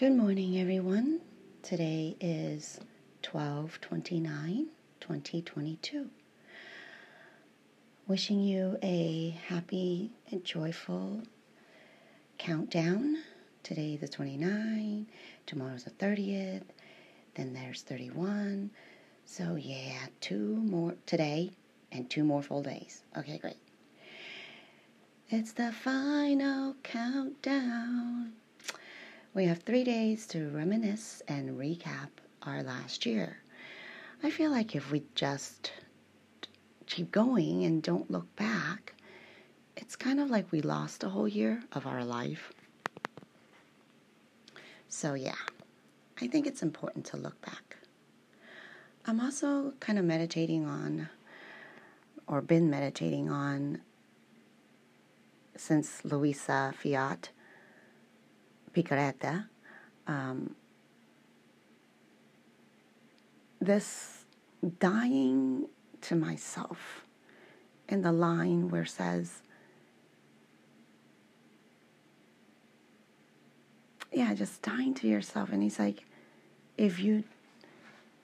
Good morning, everyone. Today is 12 29 2022. Wishing you a happy and joyful countdown. Today, the 29, tomorrow's the 30th, then there's 31. So, yeah, two more today and two more full days. Okay, great. It's the final countdown. We have three days to reminisce and recap our last year. I feel like if we just keep going and don't look back, it's kind of like we lost a whole year of our life. So, yeah, I think it's important to look back. I'm also kind of meditating on, or been meditating on, since Luisa Fiat Piccarreta, um, this dying to myself in the line where it says, yeah, just dying to yourself. And he's like, if you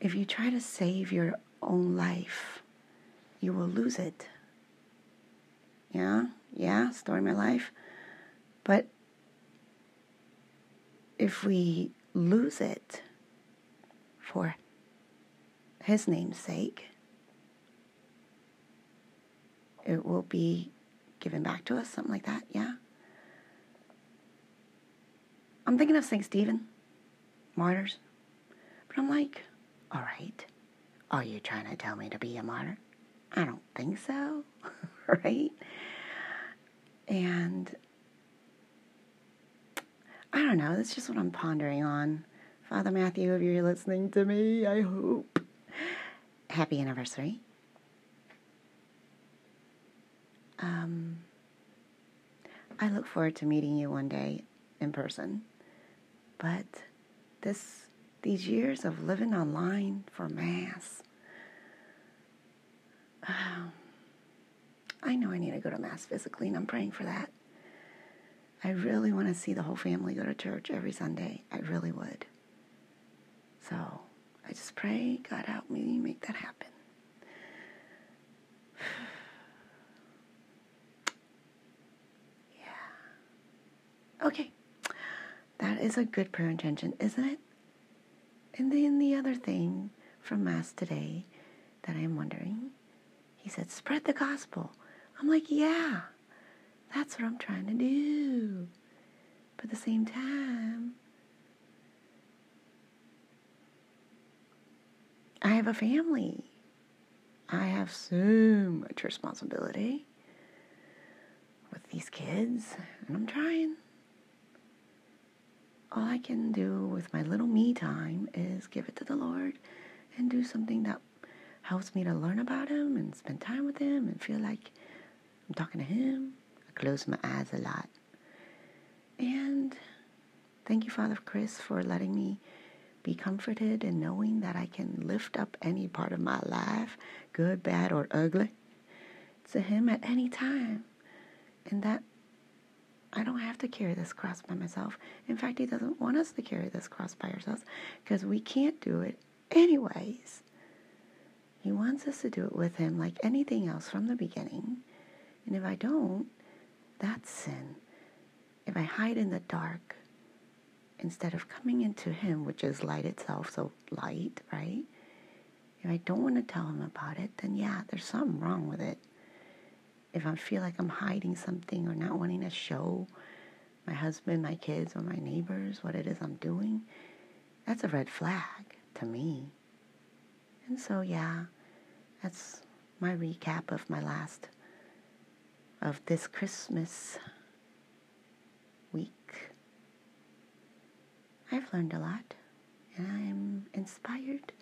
if you try to save your own life, you will lose it. Yeah, yeah, story of my life. But if we lose it for his name's sake, it will be given back to us, something like that, yeah? I'm thinking of St. Stephen, martyrs. But I'm like, all right, are you trying to tell me to be a martyr? I don't think so, right? And I don't know, that's just what I'm pondering on. Father Matthew, if you're listening to me, I hope. Happy anniversary. Um, I look forward to meeting you one day in person. But this these years of living online for mass, um, I know I need to go to mass physically, and I'm praying for that. I really want to see the whole family go to church every Sunday. I really would. So I just pray God help me make that happen. yeah. Okay. That is a good prayer intention, isn't it? And then the other thing from Mass today that I'm wondering, he said, spread the gospel. I'm like, yeah, that's what I'm trying to do. But at the same time, I have a family. I have so much responsibility with these kids, and I'm trying all I can do with my little me time is give it to the Lord and do something that helps me to learn about Him and spend time with Him and feel like I'm talking to Him. Close my eyes a lot. And thank you, Father Chris, for letting me be comforted and knowing that I can lift up any part of my life, good, bad, or ugly, to Him at any time. And that I don't have to carry this cross by myself. In fact, He doesn't want us to carry this cross by ourselves because we can't do it anyways. He wants us to do it with Him like anything else from the beginning. And if I don't, that's sin. If I hide in the dark instead of coming into Him, which is light itself, so light, right? If I don't want to tell Him about it, then yeah, there's something wrong with it if I feel like I'm hiding something or not wanting to show my husband, my kids, or my neighbors what it is I'm doing, that's a red flag to me. And so, yeah, that's my recap of my last, of this Christmas week. I've learned a lot, and I'm inspired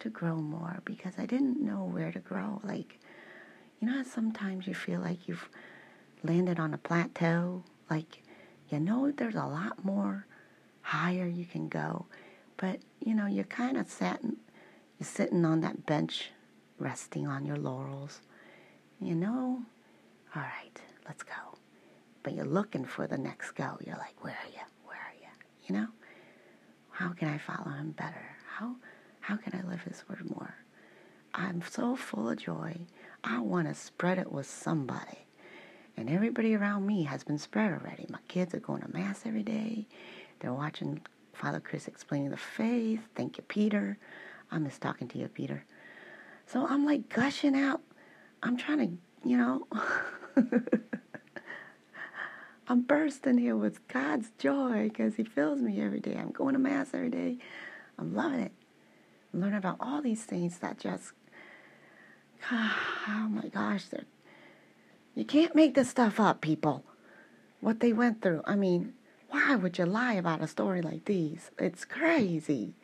to grow more because I didn't know where to grow. Like, you know sometimes you feel like you've landed on a plateau? Like, you know, there's a lot more higher you can go. But, you know, you're kind of sitting, you're sitting on that bench, resting on your laurels. You know, all right, let's go. But you're looking for the next go. You're like, where are you? Where are you? You know? how can I follow him better? How how can I live his word more? I'm so full of joy. I want to spread it with somebody. And everybody around me has been spread already. My kids are going to mass every day. They're watching Father Chris explaining the faith. Thank you, Peter. I miss talking to you, Peter. So I'm like gushing out. I'm trying to, you know, I'm bursting here with God's joy because He fills me every day. I'm going to Mass every day. I'm loving it. I'm learning about all these things that just, oh my gosh, they're, you can't make this stuff up, people. What they went through. I mean, why would you lie about a story like these? It's crazy.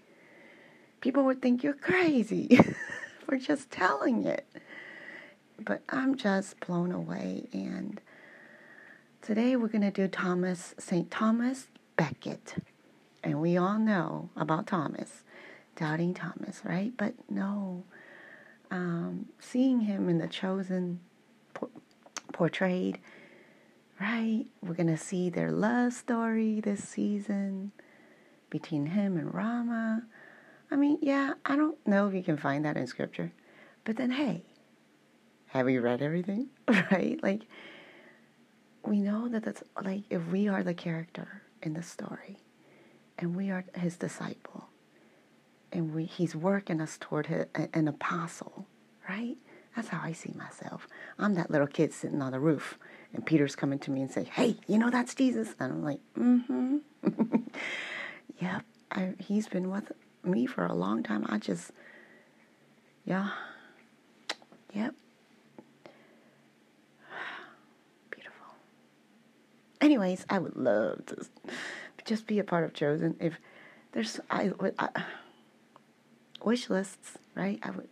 People would think you're crazy for just telling it. But I'm just blown away. And today we're going to do Thomas, St. Thomas Becket. And we all know about Thomas, doubting Thomas, right? But no, um, seeing him in the chosen por- portrayed right? We're going to see their love story this season between him and Ramah. I mean, yeah, I don't know if you can find that in scripture. But then, hey, have you read everything? right? Like, we know that that's like if we are the character in the story and we are his disciple and we he's working us toward his, an apostle, right? That's how I see myself. I'm that little kid sitting on the roof and Peter's coming to me and say, "Hey, you know that's Jesus," and I'm like, "Mm-hmm, yep." I, he's been with me for a long time. I just, yeah, yep, Anyways, I would love to just be a part of Chosen. If there's, I I, wish lists, right? I would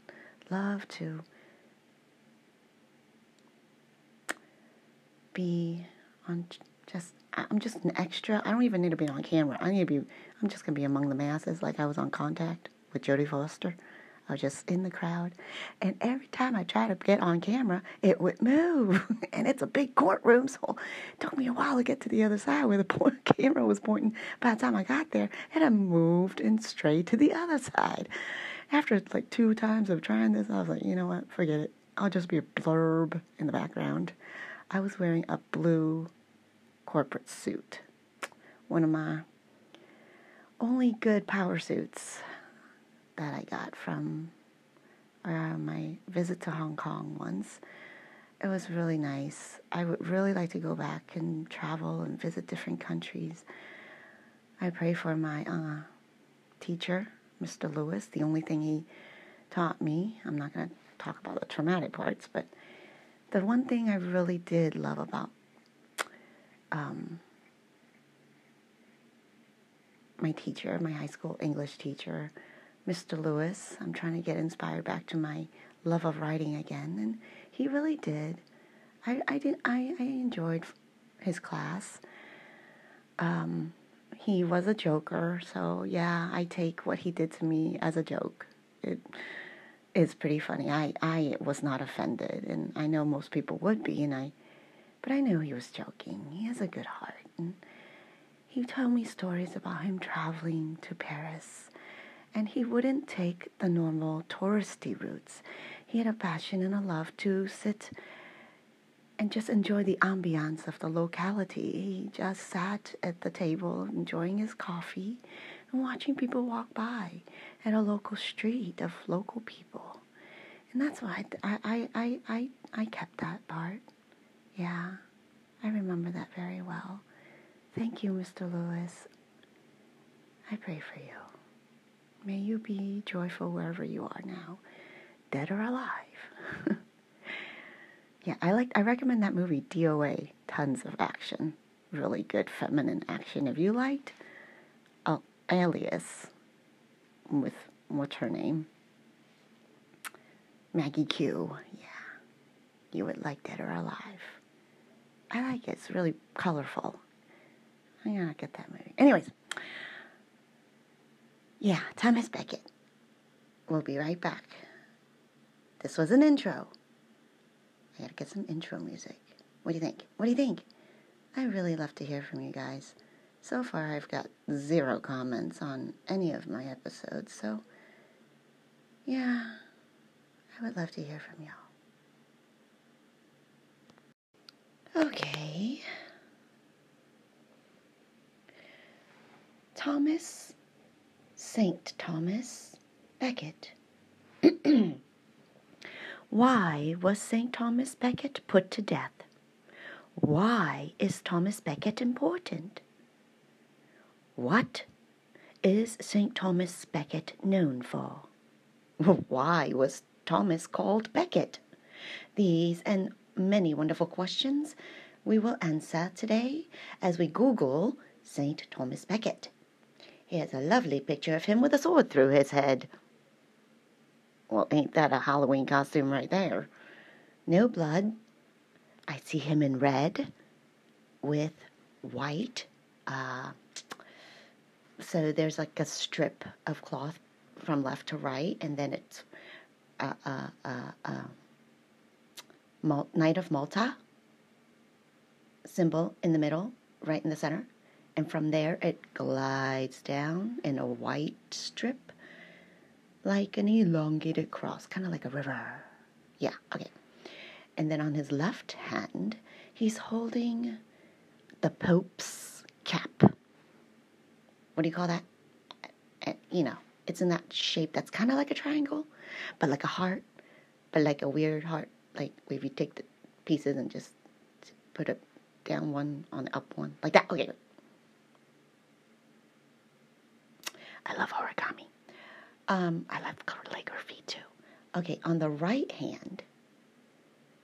love to be on just I'm just an extra. I don't even need to be on camera. I need to be I'm just gonna be among the masses like I was on contact with Jodie Foster. I was just in the crowd. And every time I tried to get on camera, it would move. and it's a big courtroom, so it took me a while to get to the other side where the camera was pointing. By the time I got there, it had moved and strayed to the other side. After like two times of trying this, I was like, you know what, forget it. I'll just be a blurb in the background. I was wearing a blue corporate suit. One of my only good power suits that I got from uh, my visit to Hong Kong once. It was really nice. I would really like to go back and travel and visit different countries. I pray for my uh, teacher, Mr. Lewis. The only thing he taught me, I'm not going to talk about the traumatic parts, but the one thing I really did love about um, my teacher, my high school English teacher, Mr. Lewis, I'm trying to get inspired back to my love of writing again, and he really did. I, I did I, I enjoyed his class. Um, he was a joker, so yeah, I take what he did to me as a joke. It's pretty funny. I, I was not offended, and I know most people would be, and I, but I knew he was joking. He has a good heart, and he told me stories about him traveling to Paris, and he wouldn't take the normal touristy routes. He had a passion and a love to sit and just enjoy the ambiance of the locality. He just sat at the table enjoying his coffee and watching people walk by at a local street of local people. And that's why I, I, I, I, I kept that part. Yeah, I remember that very well. Thank you, Mr. Lewis. I pray for you. May you be joyful wherever you are now, dead or alive. yeah, I like I recommend that movie DOA. Tons of action. Really good feminine action. If you liked oh, Alias, with what's her name? Maggie Q. Yeah. You would like Dead or Alive. I like it. It's really colorful. I'm gonna get that movie. Anyways. Yeah, Thomas Becket. We'll be right back. This was an intro. I gotta get some intro music. What do you think? What do you think? I really love to hear from you guys. So far, I've got zero comments on any of my episodes, so yeah, I would love to hear from y'all. Okay. Thomas, Saint Thomas Becket. Why was St. Thomas Becket put to death? Why is Thomas Becket important? What is St. Thomas Becket known for? Why was Thomas called Becket? These and many wonderful questions we will answer today as we Google St. Thomas Becket. Here's a lovely picture of him with a sword through his head. Well, ain't that a Halloween costume right there? No blood. I see him in red with white. Uh, so there's like a strip of cloth from left to right, and then it's uh, uh, uh, uh, Mal- Knight of Malta symbol in the middle, right in the center. And from there, it glides down in a white strip like an elongated cross, kind of like a river. Yeah, okay. And then on his left hand, he's holding the Pope's cap. What do you call that? Uh, you know, it's in that shape that's kind of like a triangle, but like a heart, but like a weird heart. Like if you take the pieces and just put it down one on the up one, like that. Okay. I love origami. Um, I love calligraphy too. Okay, on the right hand,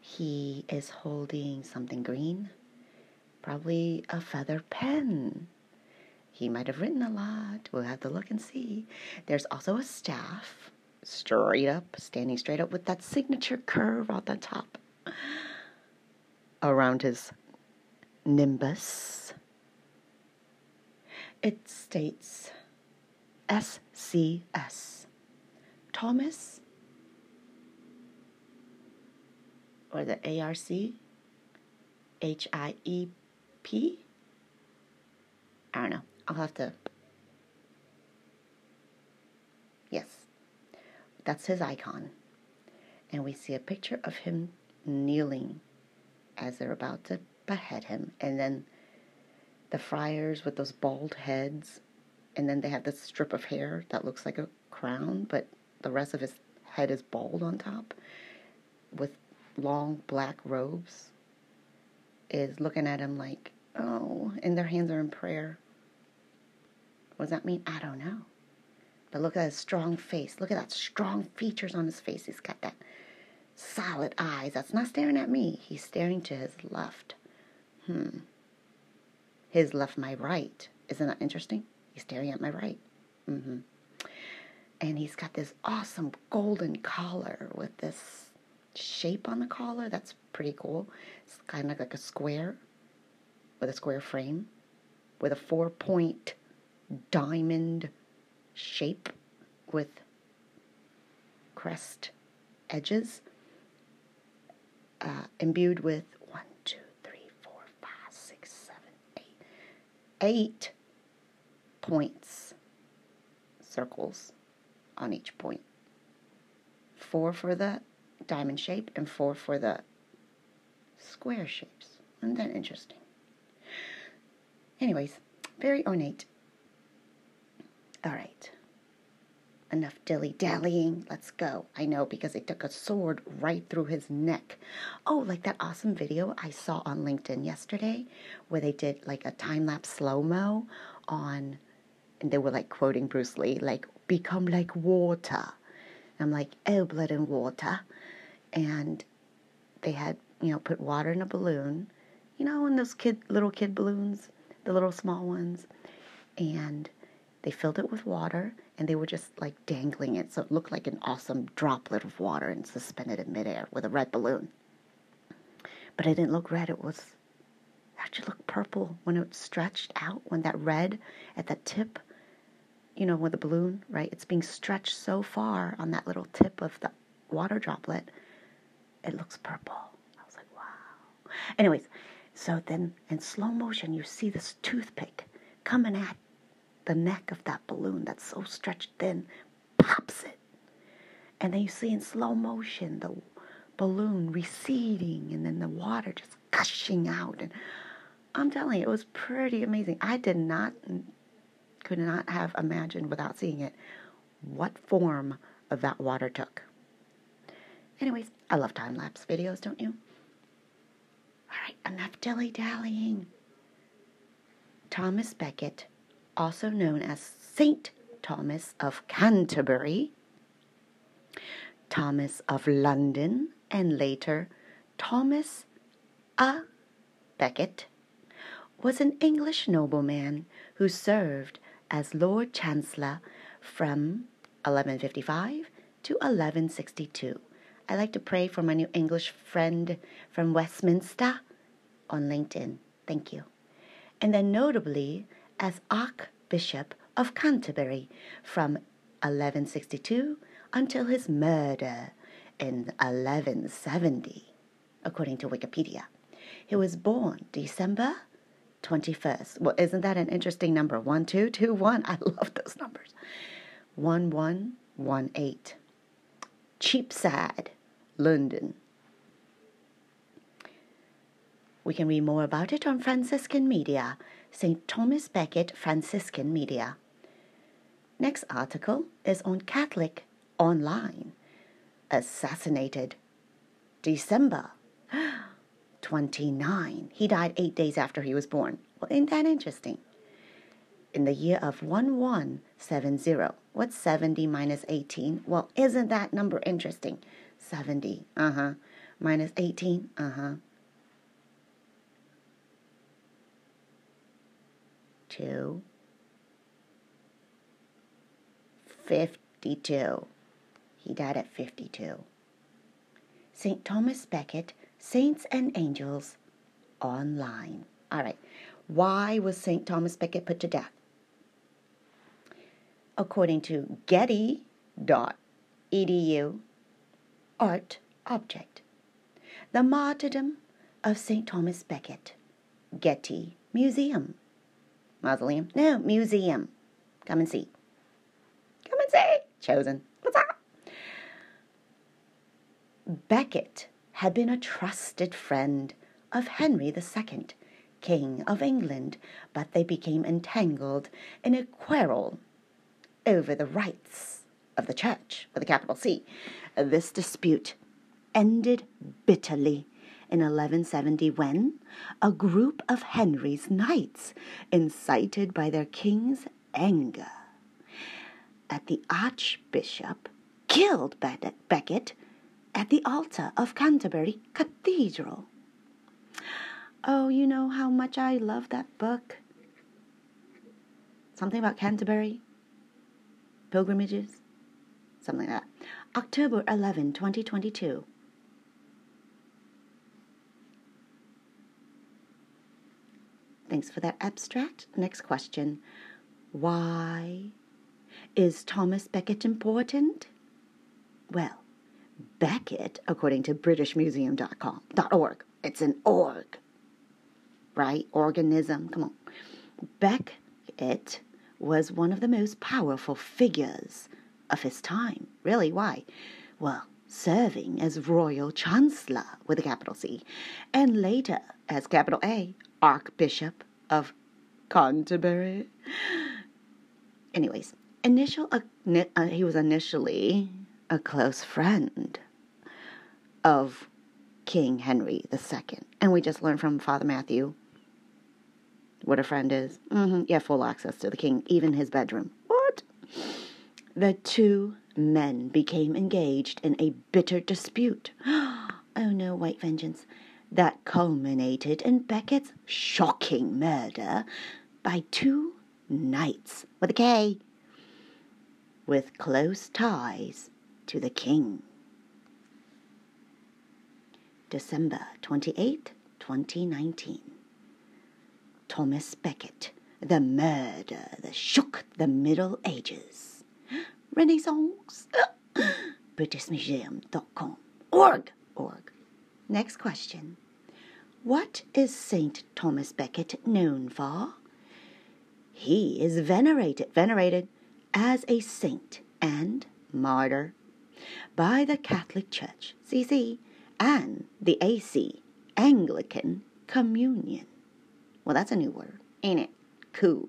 he is holding something green, probably a feather pen. He might have written a lot. We'll have to look and see. There's also a staff, straight up, standing straight up with that signature curve on the top around his nimbus. It states SCS. Thomas or the ARC H I E P. I don't know. I'll have to. Yes, that's his icon. And we see a picture of him kneeling as they're about to behead him. And then the friars with those bald heads and then they have this strip of hair that looks like a crown, but the rest of his head is bald on top with long black robes is looking at him like, oh, and their hands are in prayer. What does that mean? I don't know. But look at his strong face. Look at that strong features on his face. He's got that solid eyes. That's not staring at me. He's staring to his left. Hmm. His left, my right. Isn't that interesting? He's staring at my right. Mm-hmm. And he's got this awesome golden collar with this shape on the collar. That's pretty cool. It's kind of like a square with a square frame with a four point diamond shape with crest edges uh, imbued with one, two, three, four, five, six, seven, eight, eight points, circles on each point. Four for the diamond shape and four for the square shapes. Isn't that interesting? Anyways, very ornate. All right. Enough dilly dallying. Let's go. I know because they took a sword right through his neck. Oh, like that awesome video I saw on LinkedIn yesterday where they did like a time lapse slow mo on and they were like quoting Bruce Lee, like, become like water. And I'm like, oh, blood and water. And they had, you know, put water in a balloon, you know, in those kid, little kid balloons, the little small ones. And they filled it with water and they were just like dangling it. So it looked like an awesome droplet of water and suspended in midair with a red balloon. But it didn't look red, it was actually looked purple when it stretched out, when that red at the tip you know, with a balloon, right? It's being stretched so far on that little tip of the water droplet, it looks purple. I was like, wow. Anyways, so then in slow motion, you see this toothpick coming at the neck of that balloon that's so stretched thin, pops it. And then you see in slow motion the balloon receding and then the water just gushing out. And I'm telling you, it was pretty amazing. I did not, could not have imagined without seeing it what form of that water took. Anyways, I love time lapse videos, don't you? All right, enough dilly dallying. Thomas Becket, also known as Saint Thomas of Canterbury, Thomas of London, and later Thomas à Becket, was an English nobleman who served as Lord Chancellor from 1155 to 1162. I like to pray for my new English friend from Westminster on LinkedIn. Thank you. And then notably as Archbishop of Canterbury from 1162 until his murder in 1170, according to Wikipedia. He was born December 21st. Well, isn't that an interesting number? 1221. I love those numbers. 1118. Cheapside, London. We can read more about it on Franciscan Media, St. Thomas Becket Franciscan Media. Next article is on Catholic Online. Assassinated December 29. He died eight days after he was born. Well, isn't that interesting? In the year of 1170. What's 70 minus 18? Well, isn't that number interesting? 70. Uh huh. Minus 18. Uh huh. 2. 52. He died at 52. St. Thomas Becket Saints and Angels online. All right. Why was St. Thomas Becket put to death? According to Getty.edu, art object. The martyrdom of St. Thomas Becket, Getty Museum. Mausoleum? No, museum. Come and see. Come and see. Chosen. What's up? Becket had been a trusted friend of Henry II, King of England, but they became entangled in a quarrel over the rights of the church, with a capital C. This dispute ended bitterly in 1170 when a group of Henry's knights, incited by their king's anger at the archbishop, killed Becket at the altar of Canterbury Cathedral. Oh, you know how much I love that book. Something about Canterbury, pilgrimages, something like that. October 11, 2022. Thanks for that abstract. Next question. Why is Thomas Becket important? Well, Becket, according to BritishMuseum.com.org. It's an org, right? Organism. Come on. Becket was one of the most powerful figures of his time. Really? Why? Well, serving as royal chancellor with a capital C, and later as capital A, Archbishop of Canterbury. Anyways, initial uh, uh, he was initially a close friend of King Henry II. And we just learned from Father Matthew what a friend is. Mm-hmm. Yeah, full access to the king, even his bedroom. What? The two men became engaged in a bitter dispute. oh no, white vengeance. That culminated in Becket's shocking murder by two knights with a K with close ties to the king. December 28, 2019. Thomas Becket, The Murder That Shook the Middle Ages. Renaissance. BritishMuseum.com. Org. Org. Next question. What is St. Thomas Becket known for? he is venerated, venerated as a saint and martyr by the Catholic Church, CC, and the AC, Anglican Communion. Well, that's a new word, ain't it? Cool.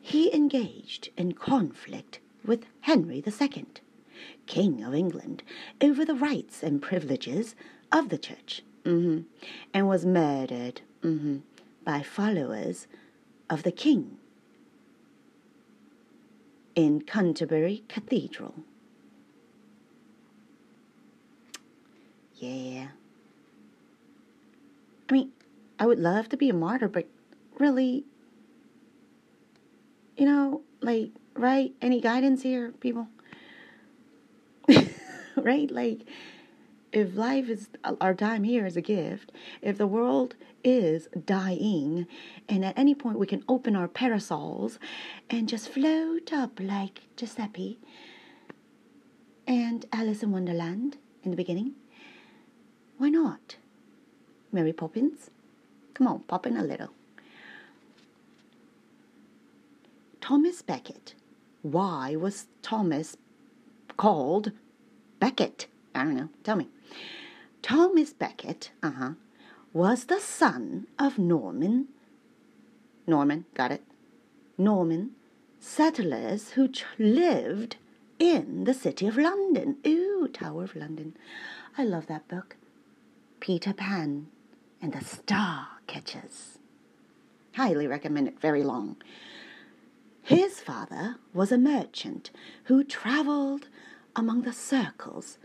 He engaged in conflict with Henry II, King of England, over the rights and privileges of the church, mm-hmm, and was murdered mm-hmm, by followers of the king in Canterbury Cathedral. Yeah. I mean, I would love to be a martyr, but really, you know, like, right? Any guidance here, people? right? Like, if life is our time here is a gift, if the world is dying, and at any point we can open our parasols and just float up like Giuseppe and Alice in Wonderland in the beginning, why not? Mary Poppins? Come on, pop in a little. Thomas Becket. Why was Thomas called Becket? I don't know. Tell me. Thomas Becket, uh huh, was the son of Norman. Norman, got it. Norman settlers who lived in the city of London. Ooh, Tower of London. I love that book. Peter Pan and the Star Catchers. Highly recommend it, very long. His father was a merchant who traveled among the circles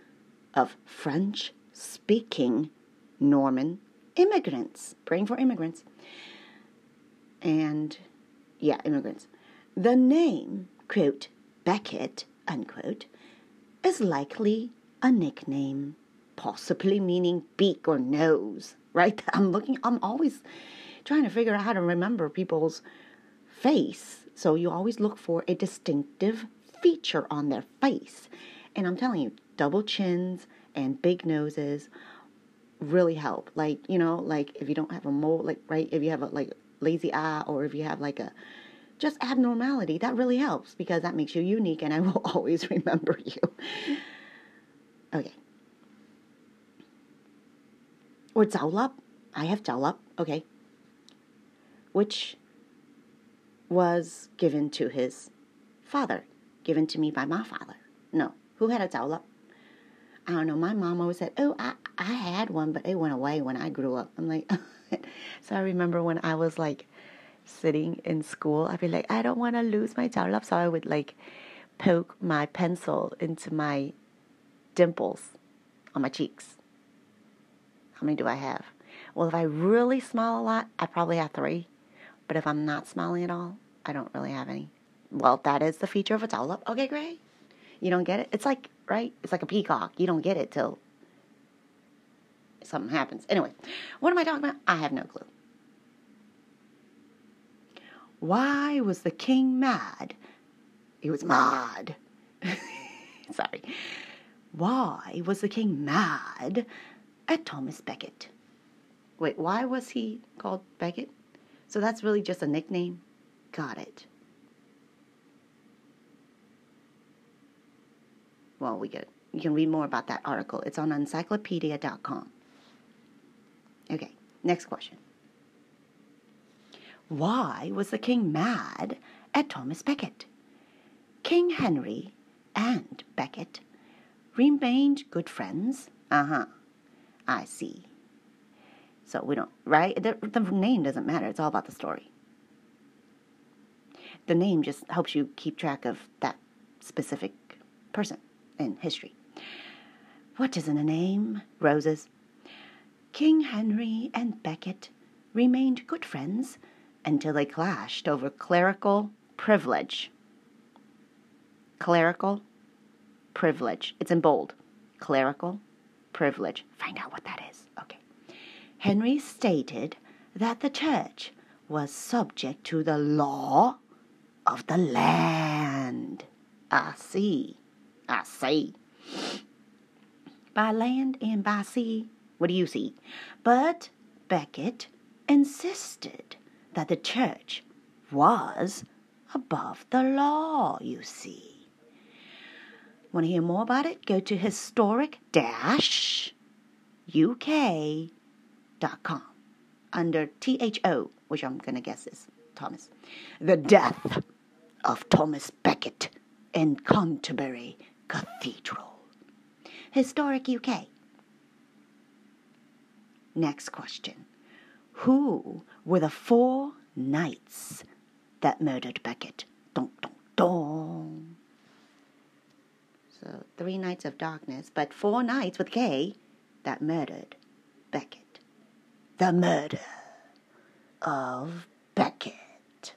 of French speaking Norman immigrants, praying for immigrants. And yeah, immigrants. The name, quote, Becket, unquote, is likely a nickname, possibly meaning beak or nose, right? I'm looking, I'm always trying to figure out how to remember people's face. So you always look for a distinctive feature on their face. And I'm telling you, double chins and big noses really help. Like, you know, like if you don't have a mole, like, right, if you have a like lazy eye or if you have like a just abnormality, that really helps because that makes you unique and I will always remember you. Okay. Or Zaulap. I have Zaulap. Okay. Which was given to his father, given to me by my father. No, who had a Zaulap? I don't know. My mom always said, "Oh, I I had one, but it went away when I grew up." I'm like, so I remember when I was like sitting in school, I'd be like, I don't want to lose my Zaulap, so I would like poke my pencil into my dimples on my cheeks. How many do I have? Well, if I really smile a lot, I probably have three. But if I'm not smiling at all, I don't really have any. Well, that is the feature of a Zaulap. Okay, great. You don't get it? It's like, right? It's like a peacock. You don't get it till something happens. Anyway, what am I talking about? I have no clue. Why was the king mad? He was mad. Sorry. Why was the king mad at Thomas Becket? Wait, why was he called Becket? So that's really just a nickname? Got it. well, we get you can read more about that article. It's on encyclopedia.com. Okay, next question. Why was the king mad at Thomas Becket? King Henry and Becket remained good friends. Uh huh. I see. So we don't, right? The, the name doesn't matter. It's all about the story. The name just helps you keep track of that specific person in history. What isn't a name? Roses. King Henry and Becket remained good friends until they clashed over clerical privilege. Clerical privilege. It's in bold. Clerical privilege. Find out what that is. Okay. Henry stated that the church was subject to the law of the land. I see. I see. By land and by sea, what do you see? But Becket insisted that the church was above the law, you see. Want to hear more about it? Go to historic uk.com under THO, which I'm going to guess is Thomas. The death of Thomas Becket in Canterbury Cathedral. Historic UK. Next question. Who were the four knights that murdered Becket? Dun, dun, dun. So, three knights of darkness, but four knights with K that murdered Becket. The murder of Becket.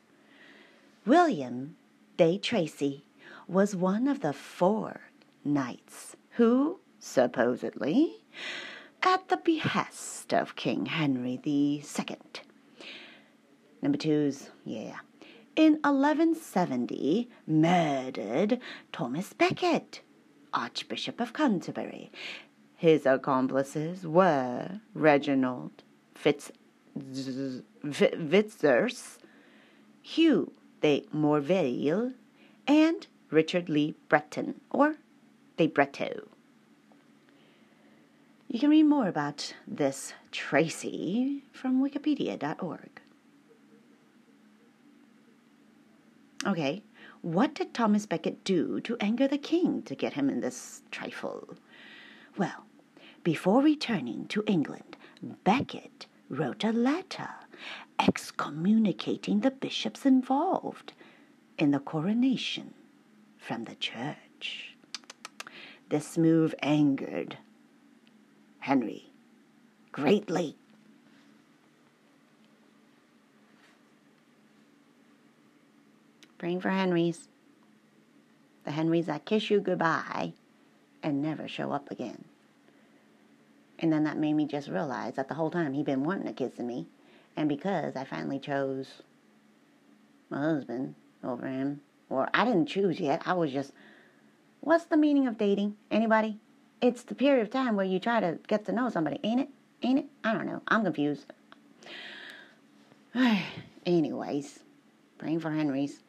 William de Tracy was one of the four knights who, supposedly, at the behest of King Henry II. Number two's, yeah, in 1170 murdered Thomas Becket, Archbishop of Canterbury. His accomplices were Reginald Fitz Fitzurse, Hugh de Morville, and Richard le Breton, or de Breteau. You can read more about this Tracy from wikipedia.org. Okay, what did Thomas Becket do to anger the king to get him in this trifle? Well, before returning to England, Becket wrote a letter excommunicating the bishops involved in the coronation from the church. This move angered Henry greatly. Praying for Henrys. The Henrys that kiss you goodbye and never show up again. And then that made me just realize that the whole time he'd been wanting to kiss me. And because I finally chose my husband over him, or I didn't choose yet, I was just, what's the meaning of dating? Anybody? It's the period of time where you try to get to know somebody, ain't it? Ain't it? I don't know. I'm confused. Anyways, praying for Henry's.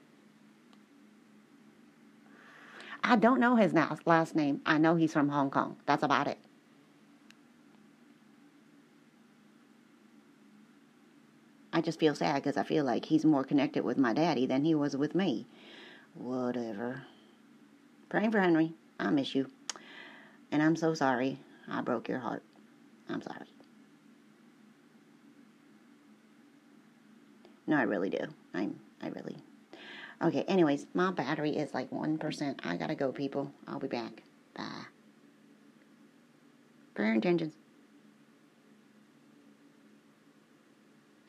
I don't know his last name. I know he's from Hong Kong. That's about it. I just feel sad because I feel like he's more connected with my daddy than he was with me. Whatever. Praying for Henry. I miss you. And I'm so sorry I broke your heart. I'm sorry. No, I really do. I'm I really Okay, anyways, my battery is like 1%. I gotta go, people. I'll be back. Bye. Prayer intentions.